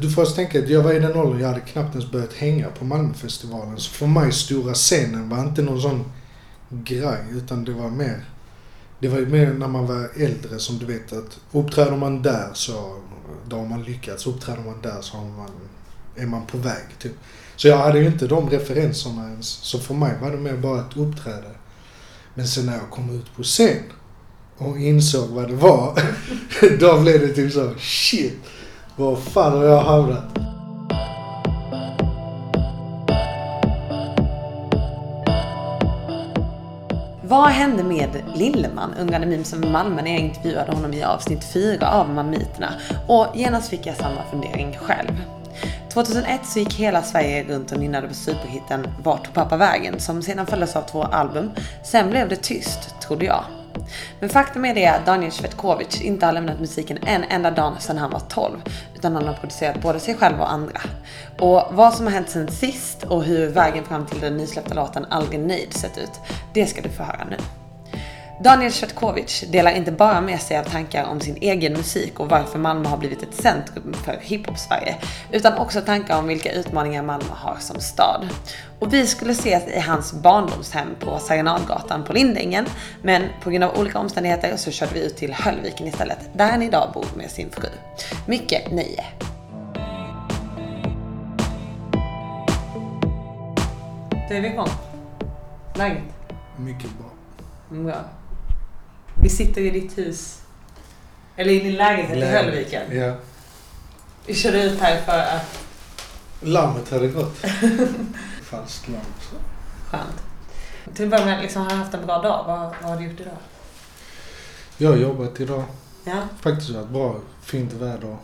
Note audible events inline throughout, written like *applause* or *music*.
du får tänka att jag var i den åldern, jag hade knappt ens börjat hänga på Malmöfestivalen. Så för mig, stora scenen var inte någon sån grej, utan det var mer... Det var ju mer när man var äldre som du vet att uppträder man där så då har man lyckats. Uppträder man där så har man, är man på väg. Typ. Så jag hade ju inte de referenserna ens. Så för mig var det mer bara ett uppträde. Men sen när jag kom ut på scen och insåg vad det var. *laughs* då blev det typ så, shit. Var fan har jag hamnat? Vad hände med Lilleman, undrade mimsen med Malmö, när jag intervjuade honom i avsnitt 4 av Mamiterna? Och genast fick jag samma fundering själv. 2001 så gick hela Sverige runt och nynnade på superhitten Vart tog pappa vägen? Som sedan följdes av två album. Sen blev det tyst, trodde jag. Men faktum är det att Daniel Svetkovic inte har lämnat musiken en enda dag sedan han var 12. Utan han har producerat både sig själv och andra. Och vad som har hänt sen sist och hur vägen fram till den nysläppta låten Aldrig Nöjd sett ut, det ska du få höra nu. Daniel Svetkovic delar inte bara med sig av tankar om sin egen musik och varför Malmö har blivit ett centrum för hiphop-Sverige, utan också tankar om vilka utmaningar Malmö har som stad. Och vi skulle ses i hans barndomshem på Serenadgatan på Lindängen, men på grund av olika omständigheter så körde vi ut till Höllviken istället, där han idag bor med sin fru. Mycket nöje! Då är vi igång. Läget? Mycket bra. Bra. Vi sitter i ditt hus. Eller i din lägenhet i Höllviken. Ja. Vi körde ut här för att... Lammet hade gått. *laughs* Falskt lamm. Skönt. Till att börja med, liksom, har du haft en bra dag? Vad, vad har du gjort idag? Jag har jobbat idag. Ja. Faktiskt varit bra. Fint väder.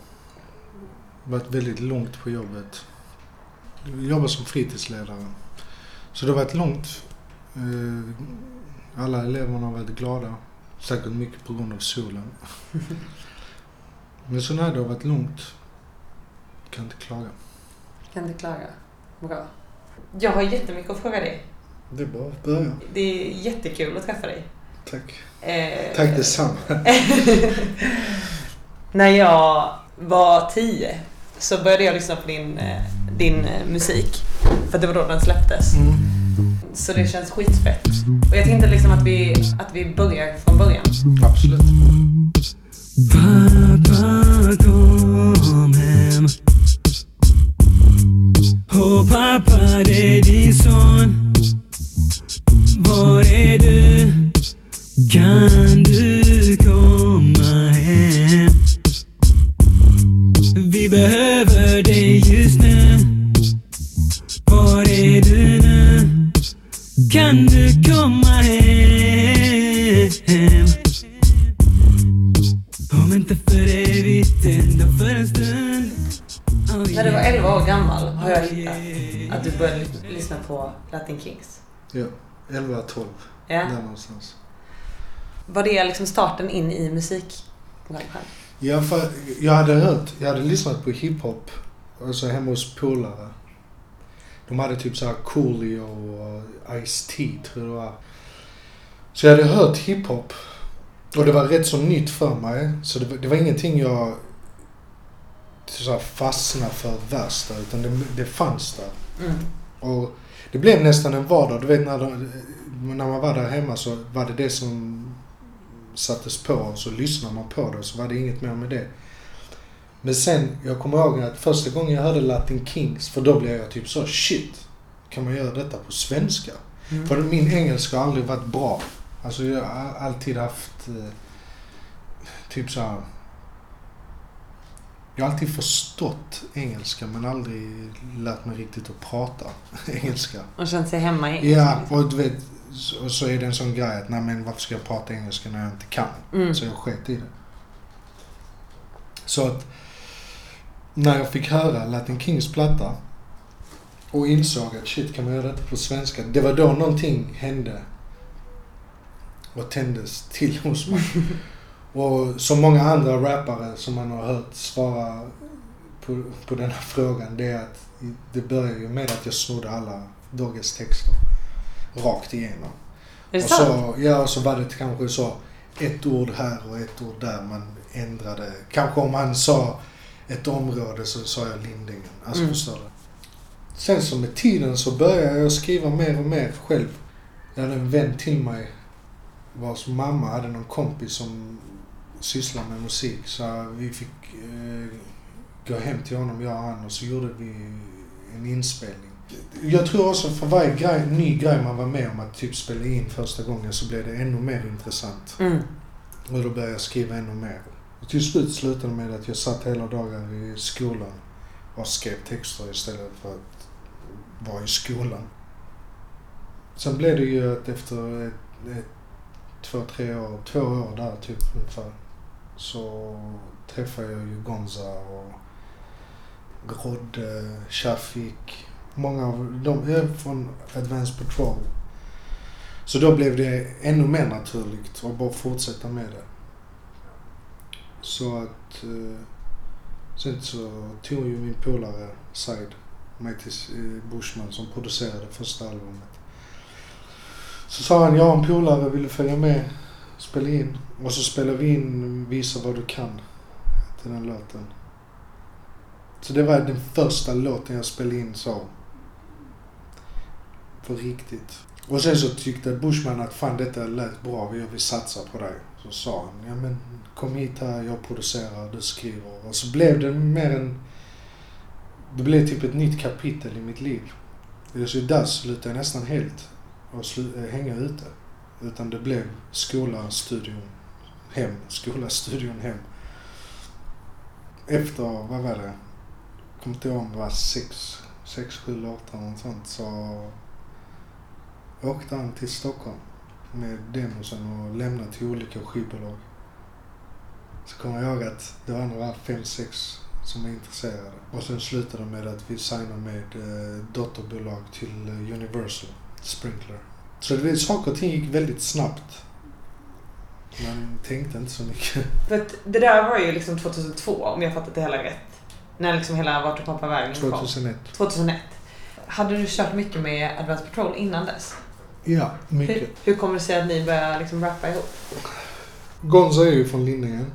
Varit väldigt långt på jobbet. Jag jobbar som fritidsledare. Så det har varit långt. Eh, Alla eleverna har varit glada. Säkert mycket på grund av solen. Men så när det har varit lugnt. Kan inte klaga. Kan inte klaga. Bra. Jag har jättemycket att fråga dig. Det är bara att börja. Det är jättekul att träffa dig. Tack. Eh, Tack detsamma. *laughs* När jag var tio så började jag lyssna på din, eh, din eh, musik. För det var då den släpptes. Mm. Så det känns skitfett. Och jag tänkte liksom att vi, att vi börjar från början. Absolut. Pappa kom hem Och pappa det är din son Var är du? Kan Latin Kings. Ja. 11, 12. Ja. Där någonstans. Var det liksom starten in i musikbranschen? Ja, för jag hade hört, jag hade lyssnat på hiphop. Alltså hemma hos polare. De hade typ såhär Coolio och Ice-T tror jag det var. Så jag hade hört hiphop. Och det var rätt så nytt för mig. Så det, var- det var ingenting jag så här, fastnade för värsta. Utan det, det fanns där. Mm. Och det blev nästan en vardag. Du vet när, de, när man var där hemma så var det det som sattes på och så lyssnade man på det och så var det inget mer med det. Men sen, jag kommer ihåg att första gången jag hörde Latin Kings, för då blev jag typ så shit, kan man göra detta på svenska? Mm. För min engelska har aldrig varit bra. Alltså jag har alltid haft eh, typ så här. Jag har alltid förstått engelska men aldrig lärt mig riktigt att prata *laughs* engelska. Och känt sig hemma i Ja, och du vet, så- och så är det en sån grej att nej men varför ska jag prata engelska när jag inte kan? Mm. Så jag sket i det. Så att när jag fick höra Latin Kings platta och insåg att shit, kan man göra detta på svenska? Det var då någonting hände och tändes till hos mig. *laughs* och som många andra rappare som man har hört svara på, på den här frågan, det är att det började ju med att jag snodde alla Dogges texter rakt igenom. Är det Och sant? så, ja, och så var det kanske så ett ord här och ett ord där man ändrade. Kanske om han sa ett område så sa jag Lindängen. Alltså Mm. förstår du? Sen så med tiden så började jag skriva mer och mer själv. Jag hade en vän till mig vars mamma hade någon kompis som sysslade med musik. Så vi fick eh, gå hem till honom, jag och han, och så gjorde vi en inspelning. Jag tror också för varje grej, ny grej man var med om att typ spela in första gången så blev det ännu mer intressant. Mm. Och då började jag skriva ännu mer. Och till slut slutade det med att jag satt hela dagar i skolan och skrev texter istället för att vara i skolan. Sen blev det ju att efter ett, ett, två, tre år, två år där typ ungefär, så träffade jag ju Gonza och Grodde, eh, Shafik. Många av dem är från Advanced Patrol. Så då blev det ännu mer naturligt att bara fortsätta med det. Så att... Eh, sen så tog ju min polare Said mig till eh, Bushman som producerade första albumet. Så sa han, jag har en polare, vill du följa med spela in? Och så spelade vi in Visa vad du kan till den låten. Så det var den första låten jag spelade in så. På riktigt. Och sen så tyckte Bushman att fan detta lät bra, jag vill satsa på dig. Så sa han, ja men kom hit här, jag producerar, du skriver. Och så blev det mer en... Det blev typ ett nytt kapitel i mitt liv. Så där slutade jag nästan helt att slu- äh, hänga ute. Utan det blev skola, studion, hem. Skola, studion, hem. Efter, vad var det? Jag kommer inte ihåg om det var sex, sex, sju låtar och sånt. Så åkte han till Stockholm med demosen och lämnade till olika skivbolag. Så kommer jag ihåg att det var några fem, sex som var intresserade. Och sen slutade med att vi signade med eh, dotterbolag till eh, Universal, Sprinkler. Så det, saker och ting gick väldigt snabbt. Man tänkte inte så mycket. *laughs* För det där var ju liksom 2002 om jag fattat det hela rätt. När liksom hela Vart och pappa vägen kom. 2001. 2001. Hade du kört mycket med Advanced Patrol innan dess? Ja, mycket. Hur, hur kommer det sig att ni började liksom rappa ihop? Gonza är ju från Lindängen.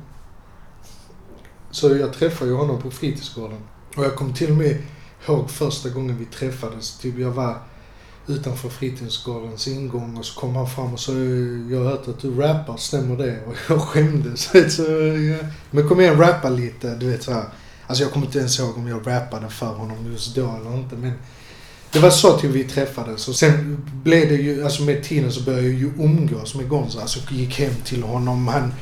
Så jag träffade ju honom på fritidsgården. Och jag kom till och med ihåg första gången vi träffades. Typ jag var utanför fritidsgårdens ingång och så kom han fram och sa jag har hört att du rappar, stämmer det? Och jag skämdes. *laughs* Så, ja. Men kom igen, rappa lite, du vet så här. Alltså jag kommer inte ens ihåg om jag rappade för honom just då eller inte men det var så till vi träffades och sen blev det ju, alltså med tiden så började jag ju umgås med Gonza. Alltså gick hem till honom, han,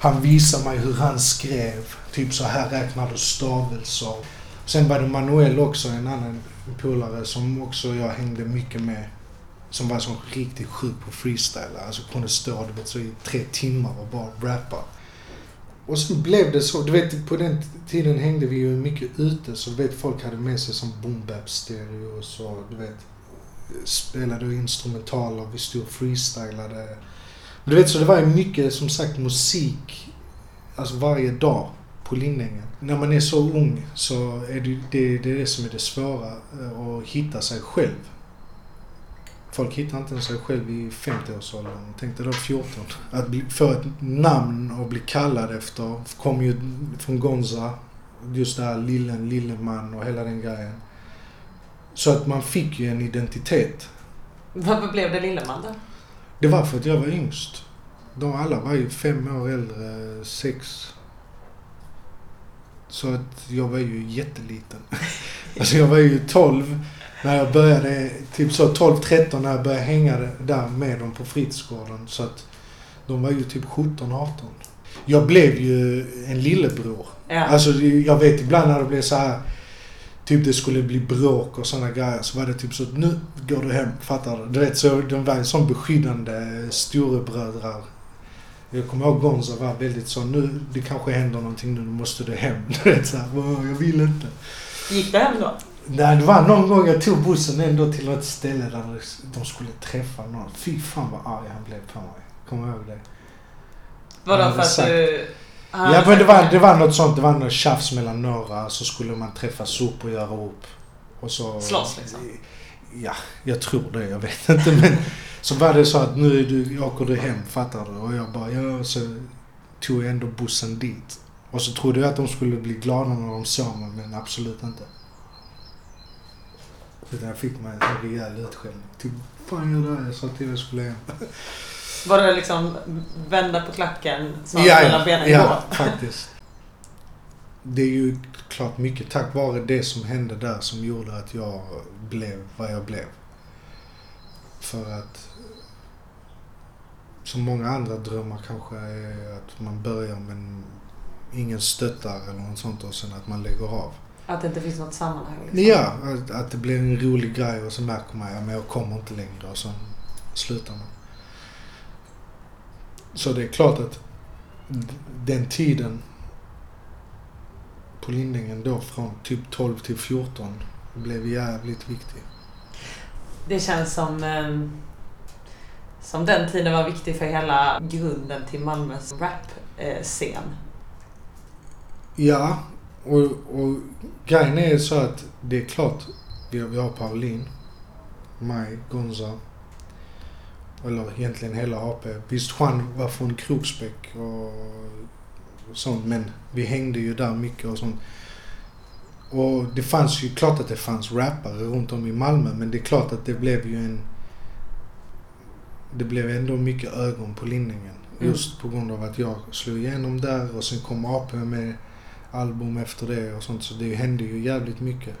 han visade mig hur han skrev. Typ så här räknar du stavelser. Sen var det Manuel också, en annan polare som också jag hängde mycket med. Som var så riktigt sjuk på freestyle. Alltså kunde stå du vet, så i tre timmar och bara rappa. Och sen blev det så, du vet på den tiden hängde vi ju mycket ute så du vet folk hade med sig som boom bap stereo och du vet spelade instrumentaler, vi stod och freestylade. Du vet så det var ju mycket som sagt musik, alltså varje dag på Lindängen. När man är så ung så är det det, det, är det som är det svåra, eh, att hitta sig själv. Folk hittar inte ens sig själv i 50-årsåldern. Tänk dig då 14. Att bli, få ett namn och bli kallad efter kom ju från Gonza. Just det här lillen, lilleman och hela den grejen. Så att man fick ju en identitet. Varför blev det Lilleman då? Det var för att jag var yngst. De alla var ju fem år äldre, sex. Så att jag var ju jätteliten. *laughs* Alltså jag var ju 12 när jag började, typ så 12-13 när jag började hänga där med dem på fritidsgården. Så att de var ju typ 17-18. Jag blev ju en lillebror. Ja. Alltså jag vet ibland när det blev så här Typ det skulle bli bråk och såna grejer så var det typ så att nu går du hem, fattar du? Du vet så de var en sån beskyddande storebrödrar. Jag kommer ihåg Gonza var väldigt så nu det kanske händer någonting nu, nu måste du hem. *laughs* Du vet såhär, jag vill inte. Gick det hem då? Nej, det var någon gång jag tog bussen ändå till ett ställe där de skulle träffa någon. Fy fan vad arg han blev på mig. Kommer du ihåg det? Vadå för att du... Ja, men det var, det var något sånt. Det var något tjafs mellan några. Så skulle man träffas upp och göra upp. Och så... Slåss, liksom? Ja, jag tror det. Jag vet inte. Men så var det så att nu du, åker du hem, fattar du? Och jag bara, ja, så tog jag ändå bussen dit. Och så trodde jag att de skulle bli glada när de såg mig, men absolut inte. Utan jag fick mig en rejäl utskällning. Typ, fan gör det här? Jag sa till dig jag skulle hem. *laughs* Var det liksom vända på klacken, snart Ja, mellan benen ja, gå? faktiskt. Det är ju klart mycket tack vare det som hände där som gjorde att jag blev vad jag blev. För att som många andra drömmar kanske är att man börjar men ingen stöttar eller något sånt och sen att man lägger av. Att det inte finns något sammanhang? Liksom. Ja, att, att det blir en rolig grej och så märker man att jag kommer inte längre och så slutar man. Så det är klart att den tiden på Lindängen då från typ 12 till 14 blev jävligt viktig. Det känns som, ehm, som den tiden var viktig för hela grunden till Malmös rap-scen. Ja, och, och grejen är så att det är klart, vi har, vi har Pauline, Maj, Gonza, eller egentligen hela AP. Visst, Juan var från Kroksbäck och sånt, men vi hängde ju där mycket och sånt. Och det fanns ju, klart att det fanns rappare runt om i Malmö, men det är klart att det blev ju en... Det blev ändå mycket ögon på Lindängen. Mm. Just på grund av att jag slog igenom där och sen kom AP med album efter det och sånt. Så det hände ju jävligt mycket.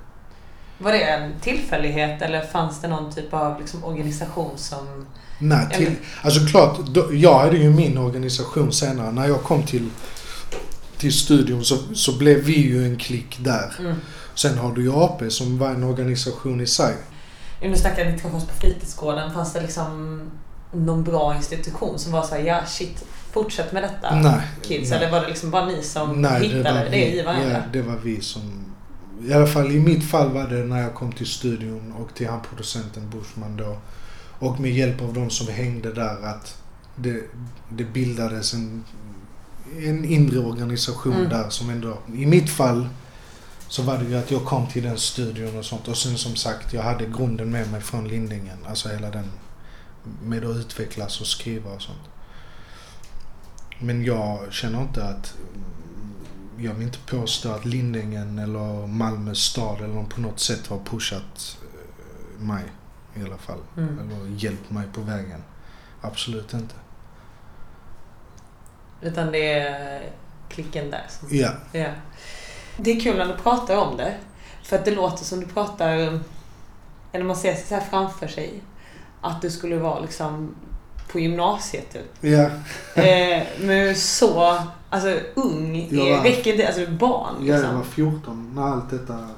Var det en tillfällighet eller fanns det någon typ av liksom, organisation som... Nej, till, alltså klart, då, jag hade ju min organisation senare. När jag kom till, till studion så, så blev vi ju en klick där. Mm. Sen har du ju AP som var en organisation i sig. Nu snackar jag inte på fritidsgården. Fanns det liksom någon bra institution som var så här, ja shit, fortsätt med detta Nej. kids? nej. Eller var det liksom bara ni som Nej, hittade det, vi, i varandra? Ja, det var vi som... I alla fall i mitt fall var det när jag kom till studion och till han producenten Bushman då. Och med hjälp av de som hängde där att det, det bildades en, en inre organisation Mm. där som ändå... I mitt fall så var det ju att jag kom till den studion och sånt. Och sen som sagt, jag hade grunden med mig från Lindängen. Alltså hela den med att utvecklas och skriva och sånt. Men jag känner inte att... Jag vill inte påstå att Lindängen eller Malmö stad eller på något sätt har pushat eh, mig i alla fall. Mm. Eller hjälpt mig på vägen. Absolut inte. Utan det är klicken där. Ja. ja. Det är kul när du pratar om det. För att det låter som du pratar, eller man ser sig så här framför sig, att du skulle vara liksom på gymnasiet typ. Ja. Eh, men så, alltså ung, Jag var- inte, alltså barn Ja, jag liksom. var 14 när allt detta...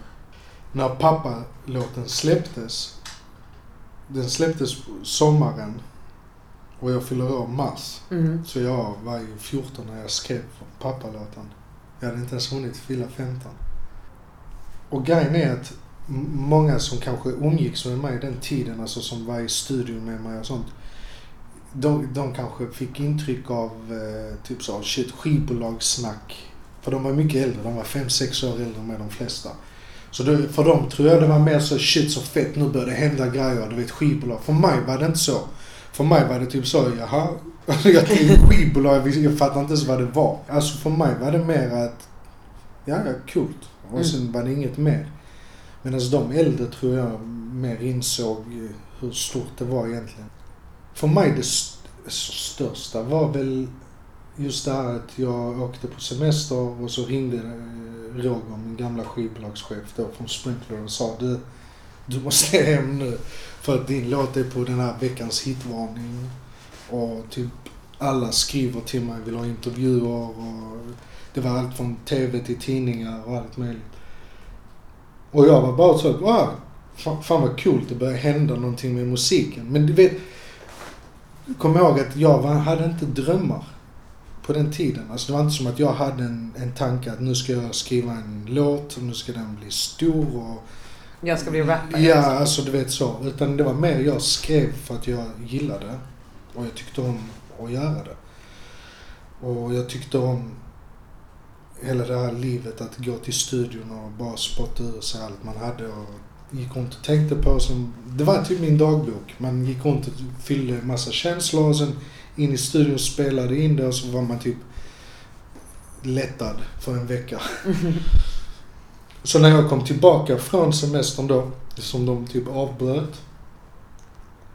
När pappa-låten släpptes. Den släpptes sommaren. Och jag fyller år mars. Mm. Så jag var ju 14 när jag skrev pappalåten. Jag hade inte ens hunnit fylla 15. Och grejen är att många som kanske umgicks med mig den tiden, alltså som var i studion med mig och sånt. De, de kanske fick intryck av eh, typ så, shit, skivbolagssnack. För de var mycket äldre, de var 5-6 år äldre med de flesta. Så det, för dem tror jag det var mer så, shit så fett, nu börjar det hända grejer, du vet skivbolag. För mig var det inte så. För mig var det typ så, jaha, *laughs* jag skivbolag, jag fattar inte ens vad det var. Alltså för mig var det mer att, ja, ja, coolt. Och Mm. sen var det inget mer. Medan alltså, de äldre tror jag mer insåg eh, hur stort det var egentligen. För mig det st- största var väl just det här att jag åkte på semester och så ringde eh, Roger, min gamla skivbolagschef då från Sprinkler och sa du, du måste *laughs* hem nu för att din låt är på den här veckans hitvarning. Och typ alla skriver till mig, vill ha intervjuer och det var allt från TV till tidningar och allt möjligt. Och jag var bara så att, wow, fan, fan vad coolt, det börjar hända någonting med musiken. Men du vet, kom ihåg att jag var, hade inte drömmar på den tiden. Alltså det var inte som att jag hade en, en tanke att nu ska jag skriva en låt och nu ska den bli stor och Jag ska bli rappare. Ja, alltså du vet så. Utan det var mer jag skrev för att jag gillade och jag tyckte om att göra det. Och jag tyckte om hela det här livet att gå till studion och bara spotta ur sig allt man hade och gick runt och tänkte på som... Det var typ min dagbok. Man gick runt och fyllde en massa känslor och sen in i studion spelade in det och så var man typ lättad för en vecka. *laughs* Så när jag kom tillbaka från semestern då, som de typ avbröt,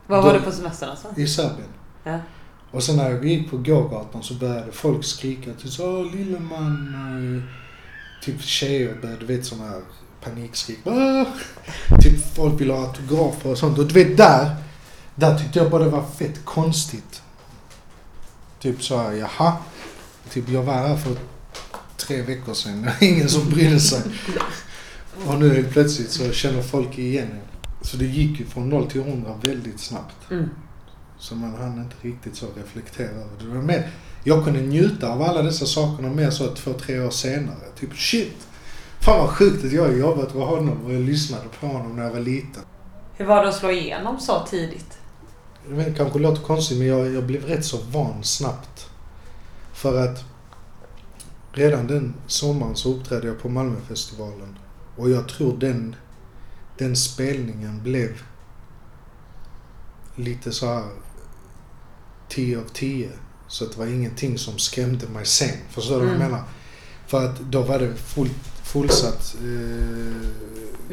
Var var Då- du på semestern alltså? i Serbien. Ja. Och sen när jag gick på gågatan så började folk skrika typ så lille man. Eh. Typ tjejer började, du vet sådana här panikskrik. Ah! Typ folk ville ha autografer och sånt. Och du vet där, där tyckte jag bara det var fett konstigt. Typ så här, jaha. Typ jag var här för tre veckor sedan. Det var ingen som brydde sig. Och nu helt plötsligt så känner folk igen en. Så det gick ju från noll till 100 väldigt snabbt. Mm. Så man hann inte riktigt så reflektera över det. det var mer, jag kunde njuta av alla dessa sakerna mer så två, tre år senare. Typ shit! Fan vad sjukt att jag jobbat med honom och jag lyssnade på honom när jag var liten. Hur var det att slå igenom så tidigt? Jag vet, det kanske låter konstigt men jag, jag blev rätt så van snabbt. För att redan den sommaren så uppträdde jag på Malmöfestivalen. Och jag tror den, den spelningen blev lite så här 10 av 10. Så det var ingenting som skrämde mig sen. Förstår du vad Mm. jag menar? För att då var det full, fullsatt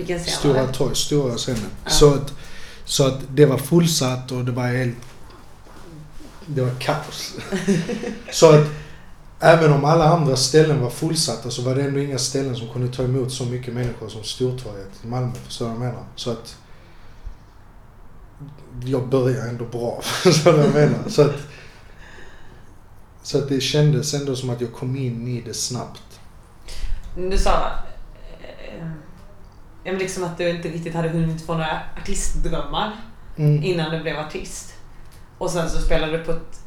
eh, Stora torg, stora scenen. Ja. Så, att, så att det var fullsatt och det var helt... Det var kaos. *laughs* så att även om alla andra ställen var fullsatta så var det ändå inga ställen som kunde ta emot så mycket människor som Stortorget i Malmö. Förstår du vad jag menar? Så att jag började ändå bra. *laughs* Vad jag menar? Så att, så att det kändes ändå som att jag kom in i det snabbt. Du sa eh, eh, liksom att du inte riktigt hade hunnit få några artistdrömmar Mm. innan du blev artist. Och sen så spelade du på ett,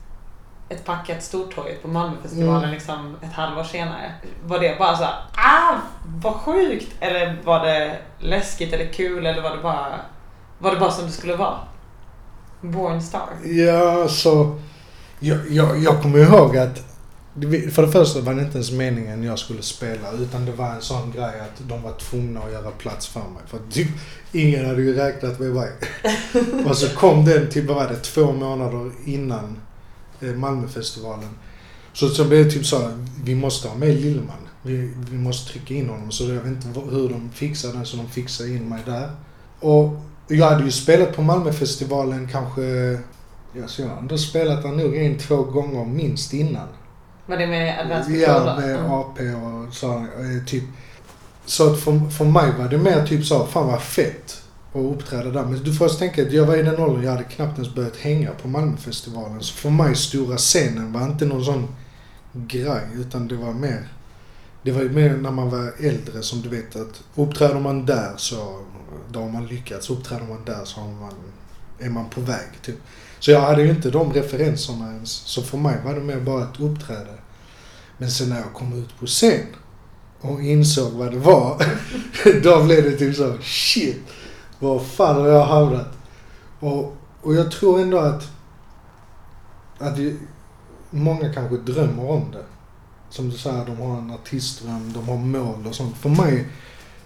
ett packat Stortorget på Malmöfestivalen Mm. liksom ett halvår senare. Var det bara så här, ah vad sjukt! Eller var det läskigt eller kul eller var det bara, var det bara som det skulle vara? Born star. Ja, så... Jag, jag, jag kommer ihåg att... För det första var det inte ens meningen jag skulle spela utan det var en sån grej att de var tvungna att göra plats för mig. För typ, ingen hade ju räknat med mig. *laughs* och så kom den typ, vad var det, två månader innan eh, Malmöfestivalen. Så, så blev det typ så vi måste ha med Lilleman. Vi, vi måste trycka in honom. Så jag vet inte hur de fixade det, så de fixade in mig där. Och jag hade ju spelat på Malmöfestivalen kanske Ja, så jag ändå spelat där nog en, två gånger minst innan. Var det med Advanced Ja, med Mm. AP och så. eh, Typ. Så att för, för mig var det mer typ så, fan vad fett att uppträda där. Men du får också tänka att jag var i den åldern, jag hade knappt ens börjat hänga på Malmöfestivalen. Så för mig, stora scenen var inte någon sån grej, utan det var mer det var ju mer när man var äldre som du vet att uppträder man där så då har man lyckats. Uppträder man där så har man, är man på väg. Typ. Så jag hade ju inte de referenserna ens. Så för mig var det mer bara ett uppträde. Men sen när jag kom ut på scen och insåg vad det var. *laughs* då blev det typ så shit. Var fan har jag hamnat? Och, och jag tror ändå att, att vi, många kanske drömmer om det. Som du säger, de har en artistdröm, de har mål och sånt. För mig,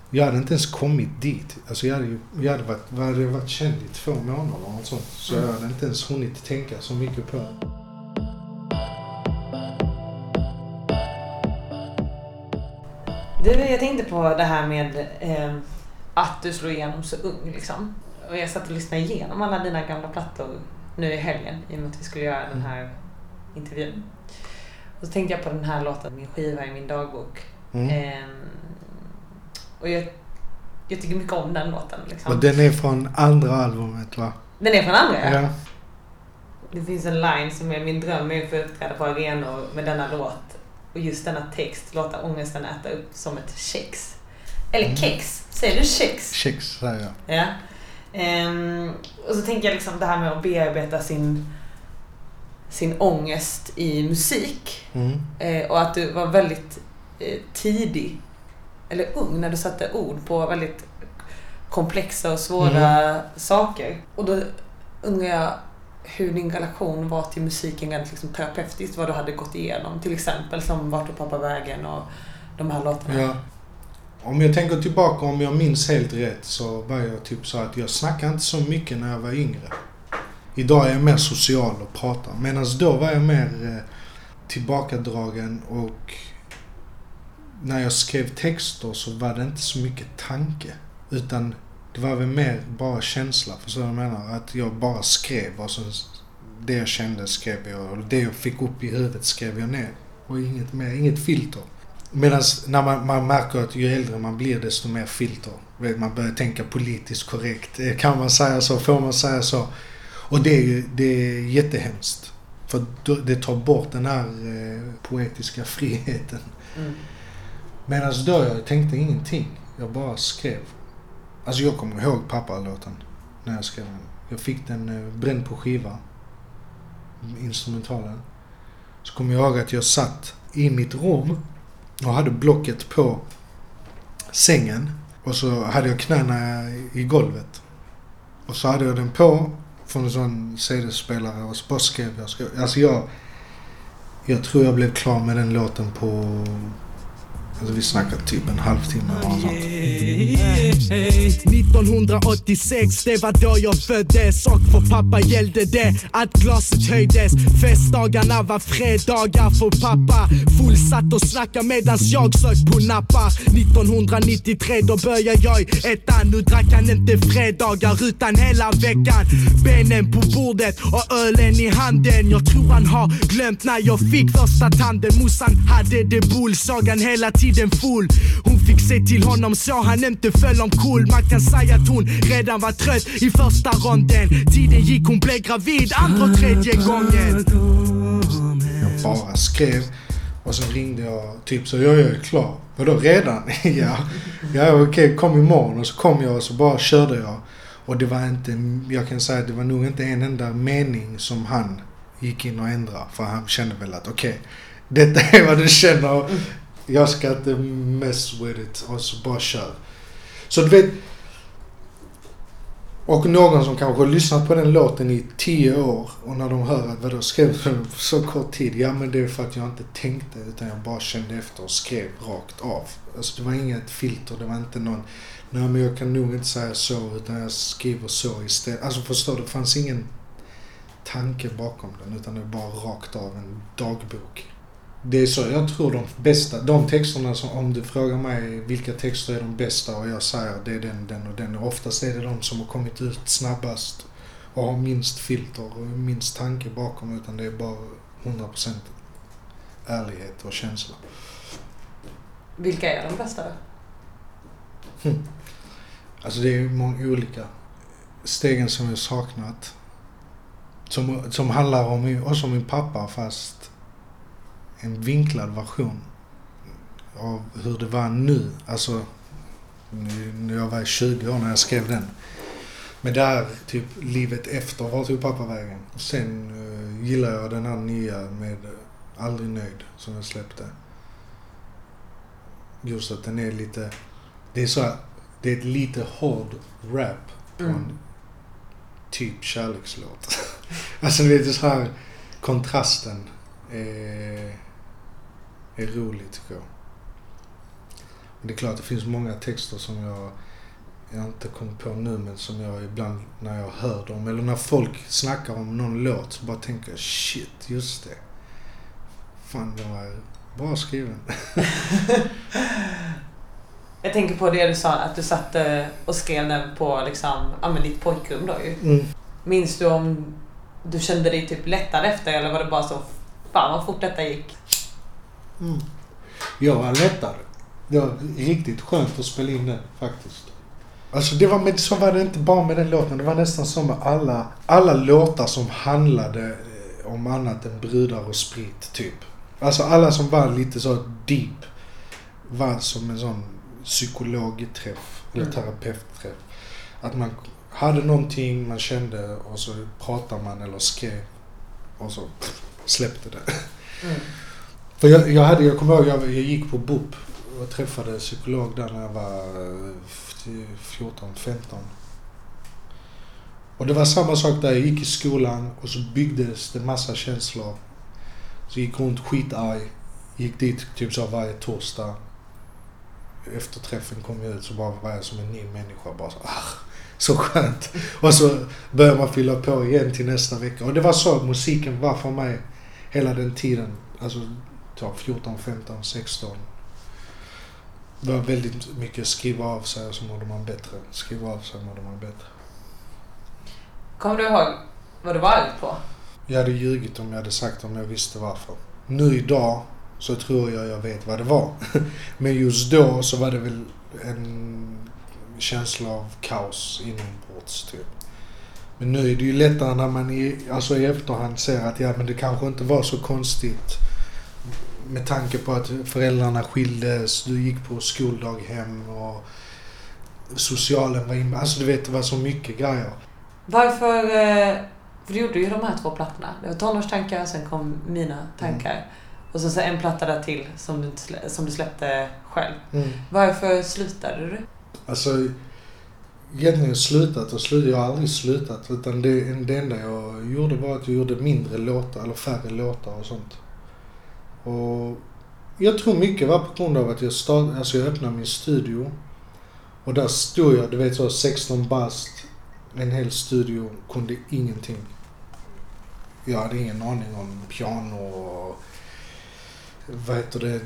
jag hade inte ens kommit dit. Alltså jag hade, ju, jag hade, varit, jag hade varit känd i två månader och sånt. Så jag hade inte ens hunnit tänka så mycket på det. Du, jag tänkte på det här med eh, att du slog igenom så ung liksom. Och jag satt och lyssnade igenom alla dina gamla plattor nu i helgen i och med att vi skulle göra den här intervjun. Och så tänkte jag på den här låten, Min skiva i min dagbok. Mm. Ehm, och jag, jag tycker mycket om den låten. Liksom. Och den är från andra albumet va? Den är från andra ja. Det finns en line som är min dröm är att få uppträda på arenor med denna låt. Och just denna text, låta ångesten äta upp som ett kex. Eller Mm. kex, säger du kex? Kex säger jag. Ja. Ehm, och så tänker jag liksom det här med att bearbeta sin, sin ångest i musik. Mm. Eh, och att du var väldigt eh, tidig, eller ung, när du satte ord på väldigt komplexa och svåra saker. Och då undrar jag hur din relation var till musiken rent liksom terapeutiskt, vad du hade gått igenom. Till exempel som Vart tog pappa vägen och de här låtarna. Ja. Om jag tänker tillbaka, om jag minns helt rätt, så var jag typ så att jag snackade inte så mycket när jag var yngre. Idag är jag mer social och pratar. Medan då var jag mer eh, tillbakadragen och när jag skrev texter så var det inte så mycket tanke. Utan det var väl mer bara känsla. Förstår du vad jag menar? Att jag bara skrev och så det jag kände skrev jag. Och det jag fick upp i huvudet skrev jag ner. Och inget mer, inget filter. Medan när man, man märker att ju äldre man blir desto mer filter. Man börjar tänka politiskt korrekt. Eh, kan man säga så? Får man säga så? Och det är ju det är jättehemskt. För det tar bort den här eh, poetiska friheten. Mm. Medan då jag tänkte ingenting. Jag bara skrev. Alltså jag kommer ihåg pappa-låten när jag skrev den. Jag fick den eh, bränd på skiva. Instrumentalen. Så kommer jag ihåg att jag satt i mitt rum och hade blocket på sängen. Och så hade jag knäna i golvet. Och så hade jag den på från en sån CD-spelare och så bara skrev jag. Skrev. Alltså jag... Jag tror jag blev klar med den låten på... Alltså vi snackar typ en halvtimme eller något sånt. 1986, det var då jag föddes och för pappa gällde det att glaset höjdes. Festdagarna var fredagar för pappa. Fullsatt och snacka medans jag sög på nappar. 1993 då började jag i ettan. Nu drack han inte fredagar utan hela veckan. Benen på bordet och ölen i handen. Jag tror han har glömt när jag fick första tanden. Morsan hade det bullsagan hela tiden tiden full. Hon fick se till honom så han inte föll omkull. Man kan säga att hon redan var trött i första ronden. Tiden gick, hon blev gravid andra och tredje gången. Jag bara skrev och så ringde jag typ så jag är klar. Vadå redan? *laughs* ja, ja okej okay, kom imorgon och så kom jag och så bara körde jag. Och det var inte, jag kan säga att det var nog inte en enda mening som han gick in och ändrade. För han kände väl att okej, okay, detta är vad du känner. Jag ska inte mess with it. Och så bara kör. Så du vet. Och någon som kanske har lyssnat på den låten i tio år och när de hör att vadå skrev du på så kort tid? Ja men det är för att jag inte tänkte utan jag bara kände efter och skrev rakt av. Alltså det var inget filter, det var inte någon Nej men jag kan nog inte säga så utan jag skriver så istället. Alltså förstår du? Det fanns ingen tanke bakom den utan det var bara rakt av en dagbok. Det är så jag tror de bästa, de texterna som om du frågar mig vilka texter är de bästa och jag säger det är den, den och den. Oftast är det de som har kommit ut snabbast och har minst filter och minst tanke bakom utan det är bara 100% ärlighet och känsla. Vilka är de bästa då? Alltså det är många olika stegen som jag saknat. Som, som handlar om också om min pappa fast en vinklad version av hur det var nu. Alltså nu- när jag var 20 år när jag skrev den. Men där, typ livet efter, var tog pappa vägen? Sen uh, gillar jag den här nya med eh, Aldrig nöjd som jag släppte. Just att den är lite, det är så här, det är ett lite hård rap på Mm. en typ kärlekslåt. *laughs* alltså det är så här kontrasten är, är rolig tycker jag. Men det är klart det finns många texter som jag, jag inte kommer på nu men som jag ibland när jag hör dem eller när folk snackar om någon låt så bara tänker jag shit, just det. Fan den var bra skriven. *laughs* Jag tänker på det du sa, att du satt och skrev den på liksom, ja, men ditt pojkrum då ju. Mm. Minns du om du kände dig typ lättad efter eller var det bara så, fan vad fort detta gick? Mm. Jag var lättare. Det var riktigt skönt att spela in den faktiskt. Alltså det var med, så var det inte bara med den låten. Det var nästan som med alla, alla låtar som handlade eh, om annat än brudar och sprit typ. Alltså alla som var lite så deep var som en sån psykologträff eller Mm. terapeutträff. Att man hade någonting man kände och så pratade man eller skrev och så *laughs* släppte det. Mm. För jag, jag, hade, jag kommer ihåg, jag, jag gick på BUP och träffade en psykolog där när jag var eh, 14, 15. Och det var samma sak där. Jag gick i skolan och så byggdes det massa känslor. Så jag gick runt skitarg. Gick dit typ så varje torsdag. Efter träffen kom jag ut så bara var jag som en ny människa. Bara så, ah, så skönt. Och så började man fylla på igen till nästa vecka. Och det var så musiken var för mig hela den tiden. Alltså typ 14, 15, 16. Det var väldigt mycket skriva av sig och så mådde man bättre. Skriva av sig mådde man bättre. Kommer du ihåg vad du var arg på? Jag hade ljugit om jag hade sagt om jag visste varför. Nu idag så tror jag jag vet vad det var. *laughs* Men just då så var det väl en känsla av kaos inombords typ. Men nu är det ju lättare när man i, alltså i efterhand ser att ja men det kanske inte var så konstigt. Med tanke på att föräldrarna skildes, du gick på skoldaghem och socialen var inne. Alltså du vet det var så mycket grejer. Varför... eh, För du gjorde ju de här två plattorna. Det var tonårstankar, sen kom mina tankar. Och så, så en platta där till som du, som du släppte själv. Varför slutade du? Alltså, egentligen slutat och slutat. Jag har aldrig slutat. Utan det, det enda jag gjorde var att jag gjorde mindre låtar, eller färre låtar och sånt. Och jag tror mycket var på grund av att jag, start, alltså jag öppnade min studio. Och där stod jag, du vet så 16 bast, en hel studio, kunde ingenting. Jag hade ingen aning om piano och vad heter det,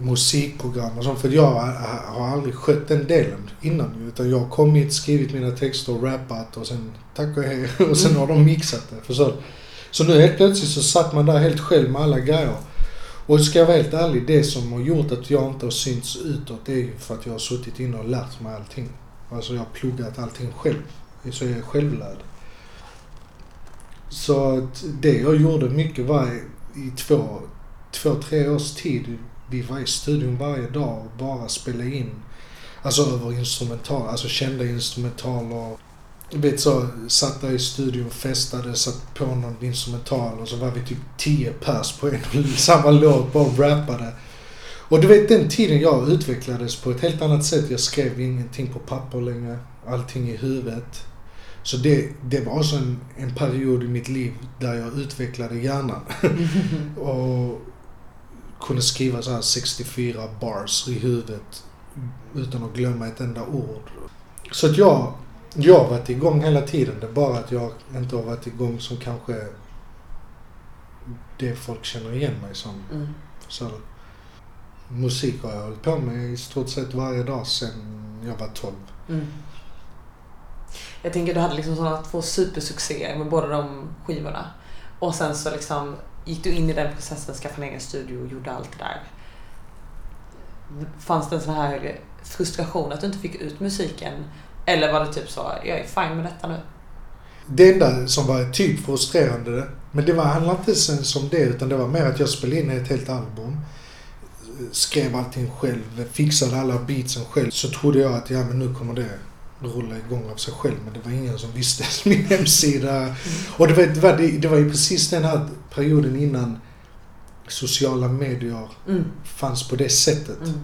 musikprogram och sånt. För jag har- aldrig skött den delen innan. Utan jag har kommit, skrivit mina texter och rappat och sen tack och hej. *laughs* Och sen har de mixat det. För så, så nu helt plötsligt så satt man där helt själv med alla grejer. Och ska jag vara helt ärlig, det som har gjort att jag inte har synts utåt det är ju för att jag har suttit inne och lärt mig allting. Alltså jag har pluggat allting själv. Så jag är självlärd. Så att det jag gjorde mycket var i två, två, tre års tid. Vi var i studion varje dag och bara spelade in. Alltså över instrumental, alltså kända instrumentaler. Du vet så, satt där i studion, festade, satt på någon instrumental och så var vi typ tio pers på en och *laughs* samma låt, bara rappade. Och du vet den tiden jag utvecklades på ett helt annat sätt. Jag skrev ingenting på papper längre, allting i huvudet. Så det, det var också en, en period i mitt liv där jag utvecklade hjärnan. *laughs* och kunde skriva så här 64 bars i huvudet utan att glömma ett enda ord. Så att jag, jag har varit igång hela tiden. Det är bara att jag inte har varit igång som kanske det folk känner igen mig som. Mm. Så musik har jag hållit på med i stort sett varje dag sedan jag var 12. Mm. Jag tänker du hade liksom sådana två supersuccéer med båda de skivorna. Och sen så liksom gick du in i den processen, skaffade en egen studio och gjorde allt det där. Fanns det en sån här frustration att du inte fick ut musiken? Eller var det typ så, jag är fine med detta nu? Det enda som var typ frustrerande, men det var, handlade inte sen som det utan det var mer att jag spelade in ett helt album. Skrev allting själv, fixade alla beatsen själv. Så trodde jag att ja men nu kommer det rulla igång av sig själv. Men det var ingen som visste min hemsida. Och det var, det var, det var ju precis den här perioden innan sociala medier Mm. fanns på det sättet. Mm.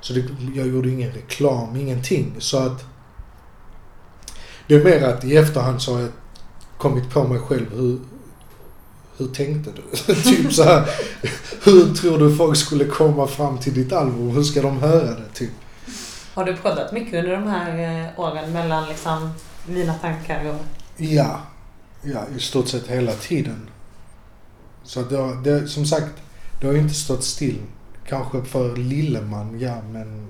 Så det, jag gjorde ingen reklam, ingenting. Så att det är mer att i efterhand så har jag kommit på mig själv. Hur, hur tänkte du? *laughs* typ så här. Hur tror du folk skulle komma fram till ditt album? Hur ska de höra det? Typ. Har du proddat mycket under de här eh, åren mellan liksom mina tankar och... Ja. Ja, i stort sett hela tiden. Så det, har- det, som sagt, det har ju inte stått still. Kanske för Lilleman, ja, men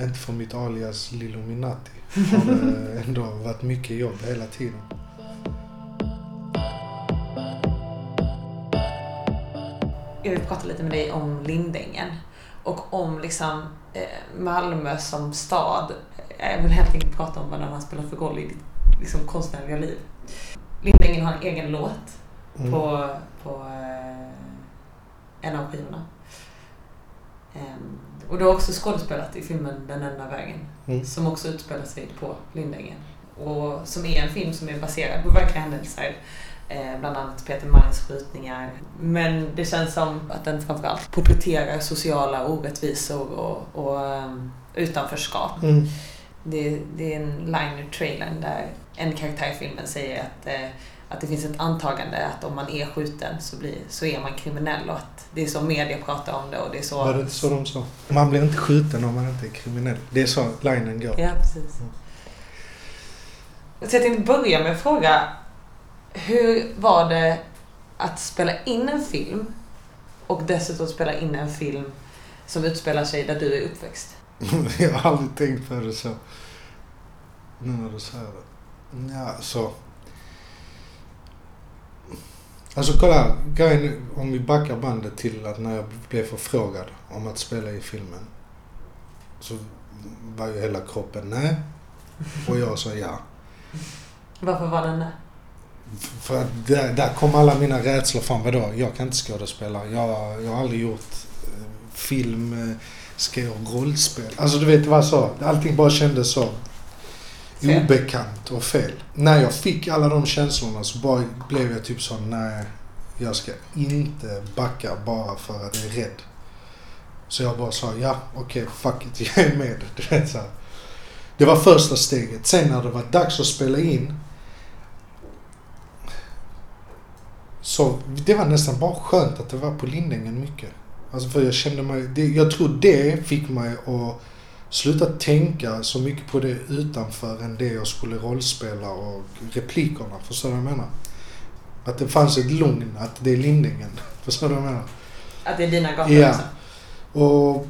inte för mitt alias Lilluminati. Har det *laughs* ändå varit mycket jobb hela tiden. Jag vill prata lite med dig om Lindängen och om liksom eh, Malmö som stad. Jag vill helt enkelt prata om vad den har spelat för roll i ditt liksom, konstnärliga liv. Lindängen har en egen låt Mm. på, på eh, en av skivorna. Ehm, och du har också skådespelat i filmen Den enda vägen Mm. som också utspelar sig på Lindängen. Och som är en film som är baserad på verkliga händelser. Eh, bland annat Peter Mangs skjutningar. Men det känns som att den framförallt porträtterar sociala orättvisor och, och ehm, utanförskap. Mm. Det, det är en line i trailern där en karaktär i filmen säger att, eh, att det finns ett antagande att om man är skjuten så, blir, så är man kriminell och att det är så media pratar om det och det är så... Var det så de sa? Man blir inte skjuten om man inte är kriminell. Det är så linen går. Ja, precis. Mm. Så jag tänkte börja med att fråga, hur var det att spela in en film och dessutom spela in en film som utspelar sig där du är uppväxt? *laughs* jag har aldrig tänkt på det så. Nu när du säger det. Ja, så. Alltså kolla, grejen, om vi backar bandet till att när jag blev förfrågad om att spela i filmen. Så var ju hela kroppen nej. Och jag sa ja. Varför var den det? För att där, där kom alla mina rädslor fram. Vadå? Jag kan inte skådespela. Jag, jag har aldrig gjort eh, film. eh, Ska jag rollspel? Alltså du vet, det var så. Allting bara kändes så Fel. obekant och fel. När jag fick alla de känslorna så bara blev jag typ så nej, jag ska inte backa bara för att jag är rädd. Så jag bara sa ja, okej, fuck it, *laughs* jag är med. Du vet, så. Det var första steget. Sen när det var dags att spela in så det var nästan bara skönt att det var på Lindängen mycket. Alltså för jag kände mig, det, jag tror det fick mig att sluta tänka så mycket på det utanför än det jag skulle rollspela och replikerna. Förstår du vad jag menar? Att det fanns ett lugn, att det är Lindängen. *laughs* Förstår du vad jag menar? Att det är dina gator Ja. liksom? Och,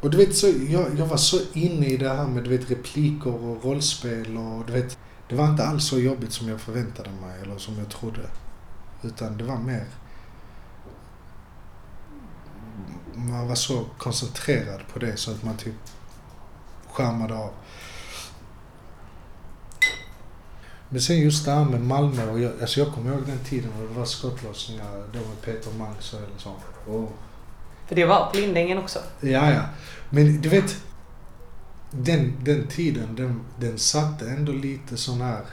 och du vet, så, jag, jag var så inne i det här med du vet, repliker och rollspel och du vet, det var inte alls så jobbigt som jag förväntade mig eller som jag trodde. Utan det var mer... Man var så koncentrerad på det så att man typ skärmade av. Men sen just det här med Malmö och jag, alltså jag kommer ihåg den tiden när det var skottlossningar då med Peter Mangs eller så. Och För det var på Lindängen också. Ja, ja. Men du vet, den, den tiden, den, den satte ändå lite sån här...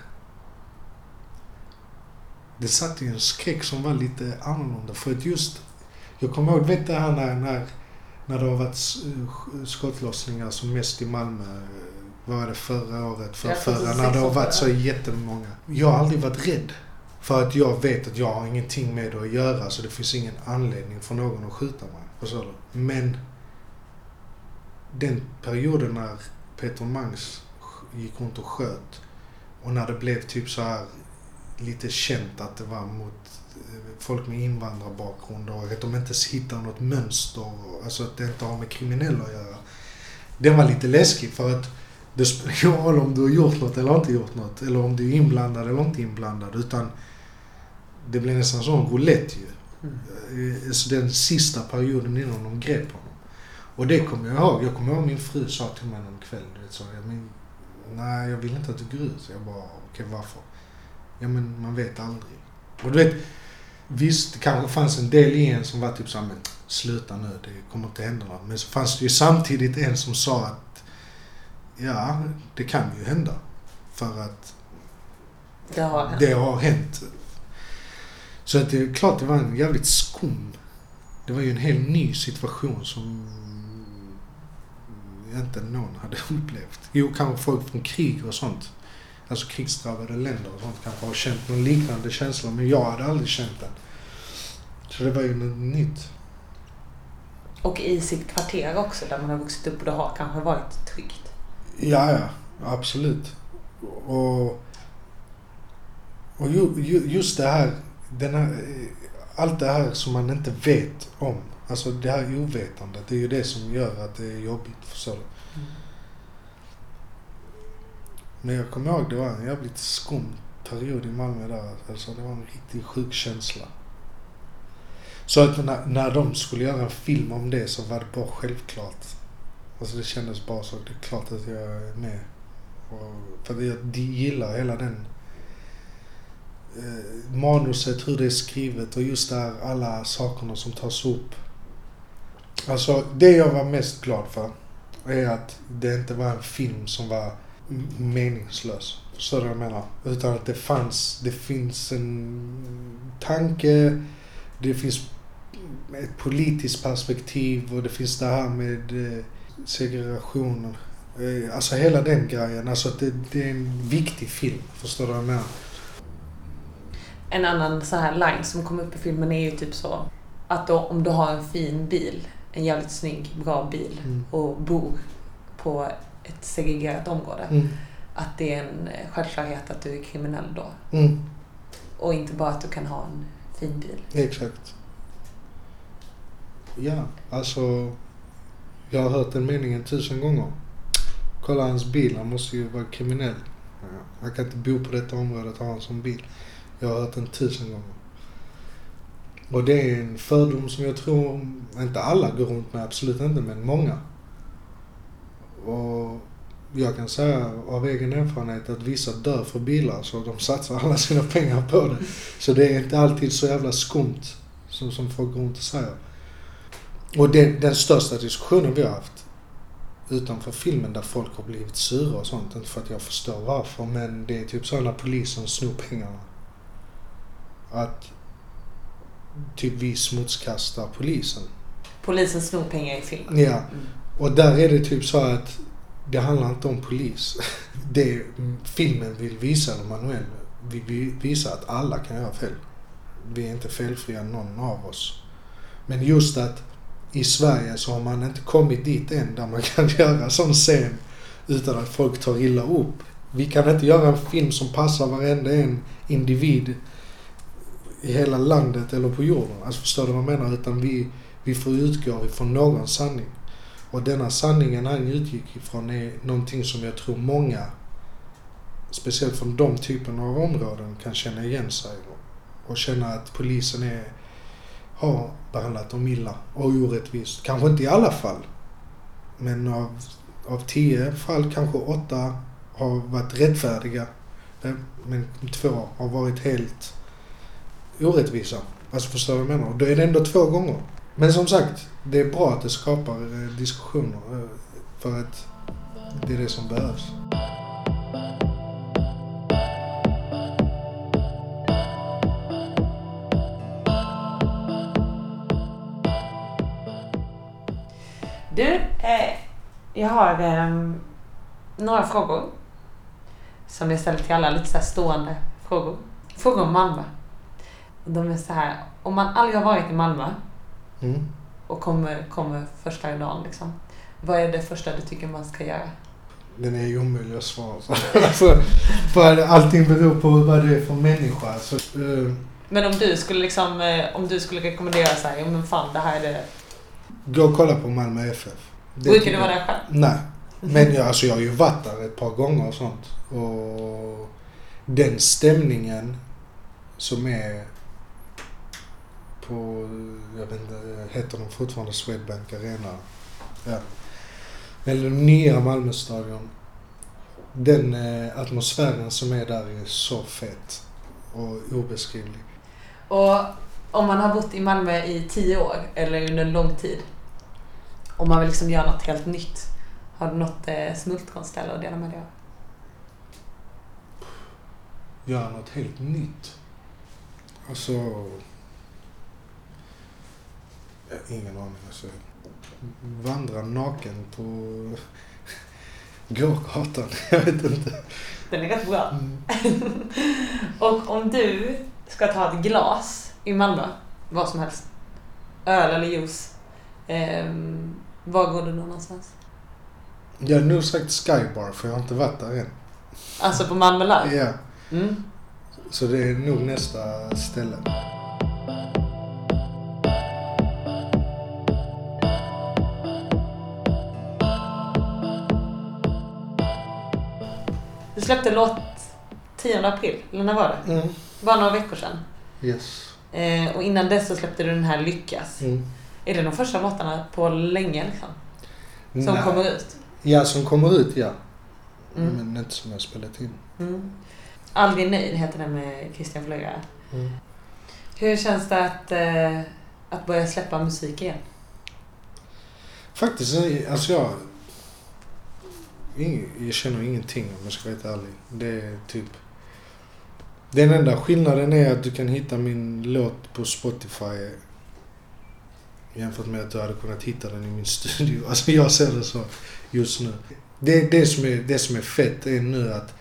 Det satte ju en skräck som var lite annorlunda. För att just, jag kommer ihåg, vet du det här när, när, när det har varit sk- skottlossningar som mest i Malmö. eh, Vad var det förra året? För förra, 2006 när det har varit så jättemånga. Jag har aldrig varit rädd. För att jag vet att jag har ingenting med det att göra så det finns ingen anledning för någon att skjuta mig. Förstår du? Men den perioden när Peter Mangs gick runt och sköt och när det blev typ så här lite känt att det var mot eh, folk med invandrarbakgrund och att de inte hittar något mönster, och- alltså att det inte har med kriminella att göra. Den var lite läskig för att det spelar ingen roll om du har gjort något eller inte gjort något eller om du är inblandad eller inte inblandad utan det blev nästan sån roulette ju. Mm. Eh, Så den sista perioden innan de grep honom. Och det kommer jag ihåg. Jag kommer ihåg min fru sa till mig någon kväll. Du vet, så, jag, men, nej, jag vill inte att du går ut. Jag bara, okej varför? Ja men man vet aldrig. Och du vet, visst det kanske fanns en del i en som var typ såhär, men sluta nu, det kommer inte hända något. Men så fanns det ju samtidigt en som sa att, ja, det kan ju hända. För att Det har hänt. det har hänt. Så att det är klart det var en jävligt skum. Det var ju en helt ny situation som inte någon hade *laughs* upplevt. Jo, kanske folk från krig och sånt. Alltså krigsdrabbade länder och sånt kanske har känt någon liknande känsla. Men jag hade aldrig känt den. Så det var ju något nytt. Och i sitt kvarter också där man har vuxit upp och det har kanske varit tryggt. Ja, ja. Absolut. Och, och ju, ju, just det här, den här, allt det här som man inte vet om. Alltså det här ovetandet, det är ju det som gör att det är jobbigt. Förstår du? Men jag kommer ihåg, det var en jävligt skum period i Malmö där. Alltså det var en riktigt sjuk känsla. Så att när, när de skulle göra en film om det så var det bara självklart. Alltså det kändes bara så. Det är klart att jag är med. Och, för jag gillar hela den eh, manuset, hur det är skrivet och just där alla sakerna som tas upp. Alltså det jag var mest glad för är att det inte var en film som var meningslös. Förstår du vad jag menar? Utan att det fanns, det finns en tanke, det finns ett politiskt perspektiv och det finns det här med eh, segregationen. Eh, Alltså hela den grejen. Alltså det, det är en viktig film. Förstår du vad jag menar? En annan så här line som kom upp i filmen är ju typ så att då, om du har en fin bil, en jävligt snygg, bra bil Mm. och bor på ett segregerat område. Mm. Att det är en eh, självklarhet att du är kriminell då. Mm. Och inte bara att du kan ha en fin bil. Exakt. Ja, alltså. Jag har hört den meningen tusen gånger. Kolla hans bil, han måste ju vara kriminell. Han kan inte bo på detta området och ha en sån bil. Jag har hört den tusen gånger. Och det är en fördom som jag tror inte alla går runt med, absolut inte, men många. Och jag kan säga av egen erfarenhet att vissa dör för bilar så de satsar alla sina pengar på det. Så det är inte alltid så jävla skumt som, som folk går runt och säger. Och det, den största diskussionen vi har haft utanför filmen där folk har blivit sura och sånt, inte för att jag förstår varför, men det är typ så när polisen snor pengarna. Att typ vi smutskastar polisen. Polisen snor pengar i filmen. Ja. Och där är det typ så att det handlar inte om polis. *laughs* Det filmen vill visa, eller Manuel vill visa att alla kan göra fel. Vi är inte felfria någon av oss. Men just att i Sverige så har man inte kommit dit än där man *laughs* kan göra sån scen utan att folk tar illa upp. Vi kan inte göra en film som passar varenda en individ i hela landet eller på jorden. Alltså förstår du vad jag menar? Utan vi, vi får utgå ifrån någon sanning. Och denna sanningen han utgick ifrån är någonting som jag tror många, speciellt från de typerna av områden, kan känna igen sig och, och känna att polisen är, har behandlat dem illa och orättvist. Kanske inte i alla fall. Men av, av tio fall kanske åtta har varit rättfärdiga. Eh, men två har varit helt orättvisa. Alltså förstår du vad jag menar? Då är det ändå två gånger. Men som sagt, det är bra att det skapar eh, diskussioner. Eh, för att det är det som behövs. Du, eh, jag har eh, några frågor. Som jag ställer till alla, lite så här stående frågor. Frågor om Malmö. De är så här, om man aldrig har varit i Malmö Mm. och kommer, kommer första dagen liksom. Vad är det första du tycker man ska göra? Den är ju omöjlig att svara på. *laughs* alltså, för allting beror på vad det är för människa. Alltså, eh, Men om du skulle liksom, eh, om du skulle rekommendera så här, men fan det här är det. gå och kolla på Malmö FF. Det Brukar du vara där själv? Nej. Men jag, *laughs* alltså jag har ju varit där ett par gånger och sånt. Och den stämningen som är på, jag vet inte, heter de fortfarande Swedbank Arena? Ja. Eller nya Malmö stadion. Den eh, atmosfären som är där är så fet och obeskrivlig. Och om man har bott i Malmö i tio år eller under en lång tid. Om man vill liksom göra något helt nytt. Har du något eh, smultronställe att dela med dig av? Göra något helt nytt. Alltså... Ingen aning. Alltså, vandra naken på *laughs* gågatan. *laughs* Jag vet inte. Den är rätt bra. Mm. Och om du ska ta ett glas i Malmö, vad som helst. Öl eller juice. ehm, var går du då någonstans? Jag har nog sagt Skybar för jag har inte varit där än. Alltså på Malmö Live? Ja, Mm. så det är nog nästa ställe. Du släppte låt 10 april, eller när var det? Mm. Bara några veckor sedan. Yes. Eh, och innan dess så släppte du den här Lyckas. Mm. Är det de första låtarna på länge liksom? Som Nej. kommer ut? Ja, som kommer ut ja. Mm. Men inte som jag spelat in. Mm. Aldrig nöjd heter den med Christian Fluga. Mm. Hur känns det att, eh, att börja släppa musik igen? Faktiskt, alltså jag ing- Jag känner ingenting om jag ska vara helt ärlig. Det är typ... Den enda skillnaden är att du kan hitta min låt på Spotify jämfört med att du hade kunnat hitta den i min studio. *laughs* Alltså jag ser det så just nu. Det, det, som, är, det som är fett är nu att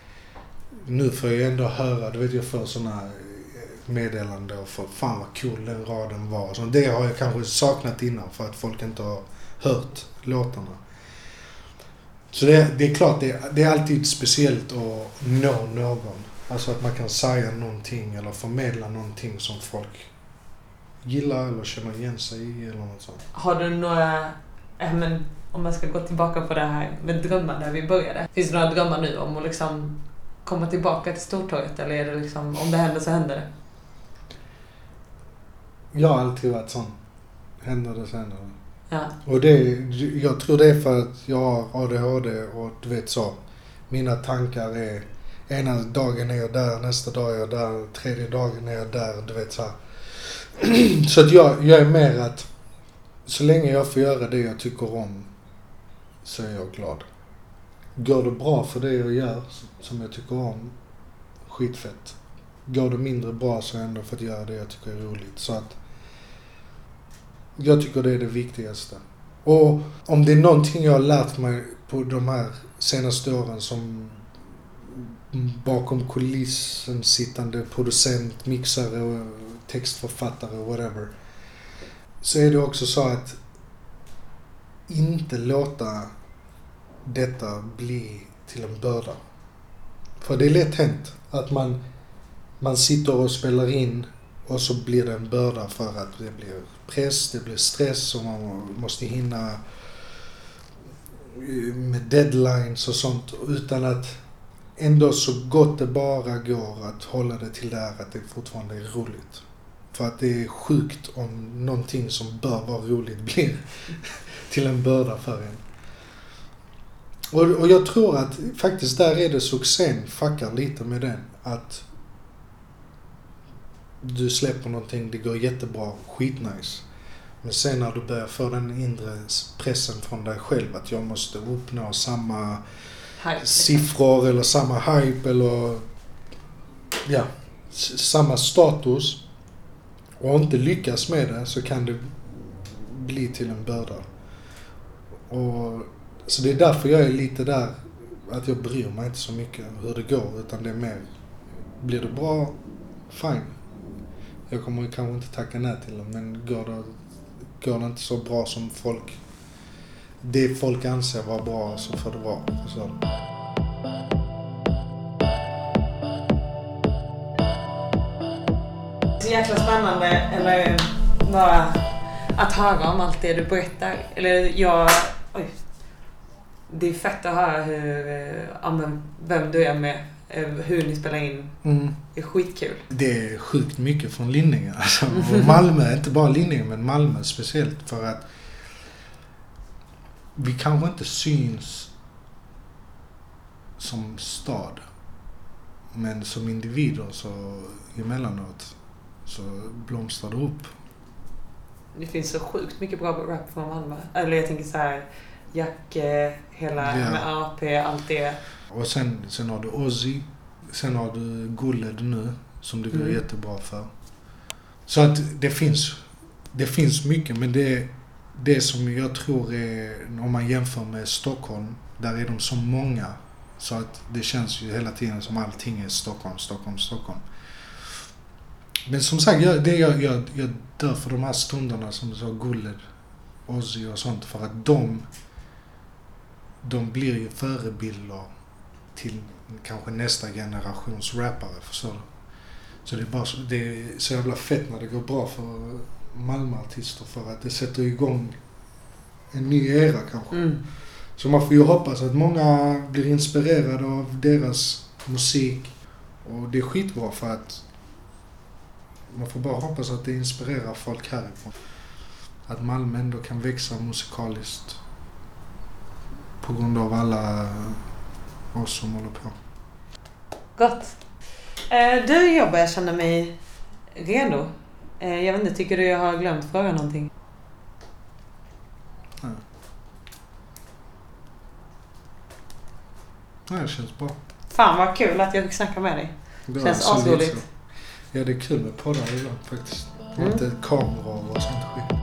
nu får jag ändå höra, du vet jag får såna eh, meddelanden och får fan vad cool den raden var. Så det har jag kanske saknat innan för att folk inte har hört låtarna. Så det, det är klart, det, det är alltid speciellt att nå någon. Alltså att man kan säga någonting eller förmedla någonting som folk gillar eller känner igen sig i eller något sånt. Har du några, äh, men, om man ska gå tillbaka på det här med drömmar där vi började. Finns det några drömmar nu om att liksom komma tillbaka till Stortorget eller är det liksom, om det händer så händer det? Jag har alltid varit sån. Händer det så händer det. Ja. Och det, jag tror det är för att jag har ADHD och du vet så. Mina tankar är, ena dagen är jag där, nästa dag är jag där, tredje dagen är jag där, du vet så här. *clears throat* Så att jag, jag är mer att så länge jag får göra det jag tycker om så är jag glad. Går det bra för det jag gör som jag tycker om, skitfett. Går det mindre bra så är jag ändå för att göra det jag tycker är roligt. Så att jag tycker det är det viktigaste. Och om det är någonting jag har lärt mig på de här senaste åren som bakom kulissen sittande producent, mixare och textförfattare och whatever. Så är det också så att inte låta detta bli till en börda. För det är lätt hänt att man, man sitter och spelar in och så blir det en börda för att det blir press, det blir stress och man måste hinna med deadlines och sånt utan att ändå så gott det bara går att hålla det till där att det fortfarande är roligt. För att det är sjukt om någonting som bör vara roligt *laughs* blir till en börda för en. Och, och jag tror att faktiskt där är det succén fuckar lite med den. Att du släpper någonting, det går jättebra, skitnice. Men sen när du börjar få den inre pressen från dig själv att jag måste uppnå samma Hype. siffror eller samma hype eller ja, samma status och inte lyckas med det så kan det bli till en börda. Och, så det är därför jag är lite där att jag bryr mig inte så mycket hur det går utan det är mer, blir det bra, fine. Jag kommer kanske inte tacka nej till dem, men går det, går det inte så bra som folk, det folk anser vara bra så får det vara. Så. Så jäkla spännande, eller bara att höra om allt det du berättar. Eller jag... Oj. Det är fett att höra hur, eh, ja, men vem du är med, hur ni spelar in. Mm. Det är skitkul. Det är sjukt mycket från Linninge. *laughs* Alltså. Och Malmö, inte bara Linninge men Malmö speciellt för att vi kanske inte syns som stad. Men som individer så emellanåt så blomstrar det upp. Det finns så sjukt mycket bra rap från Malmö. Eller jag tänker så här, Jacke, hela Ja. med AP, allt det. Och sen, sen har du Ozzy. Sen har du Gulled nu som det går Mm. jättebra för. Så att det finns, det finns mycket men det, det som jag tror är, om man jämför med Stockholm, där är de så många. Så att det känns ju hela tiden som allting är Stockholm, Stockholm, Stockholm. Men som sagt, jag, det jag, jag, jag dör för de här stunderna som du sa, Gulled, Ozzy och sånt. För att de, de blir ju förebilder till kanske nästa generations rappare, förstår du? Så det är bara så, det är så jävla fett när det går bra för Malmöartister för att det sätter igång en ny era kanske. Mm. Så man får ju hoppas att många blir inspirerade av deras musik. Och det är skitbra för att man får bara hoppas att det inspirerar folk härifrån. Att Malmö ändå kan växa musikaliskt. På grund av alla oss som håller på. Gott. Eh, du, jag börjar känna mig redo. Eh, jag vet inte, tycker du jag har glömt fråga någonting? Nej, det känns bra. Fan vad kul att jag fick snacka med dig. Det Känns asroligt. Ja, det är kul med poddar ibland faktiskt. Mm. inte kameror och sånt skit.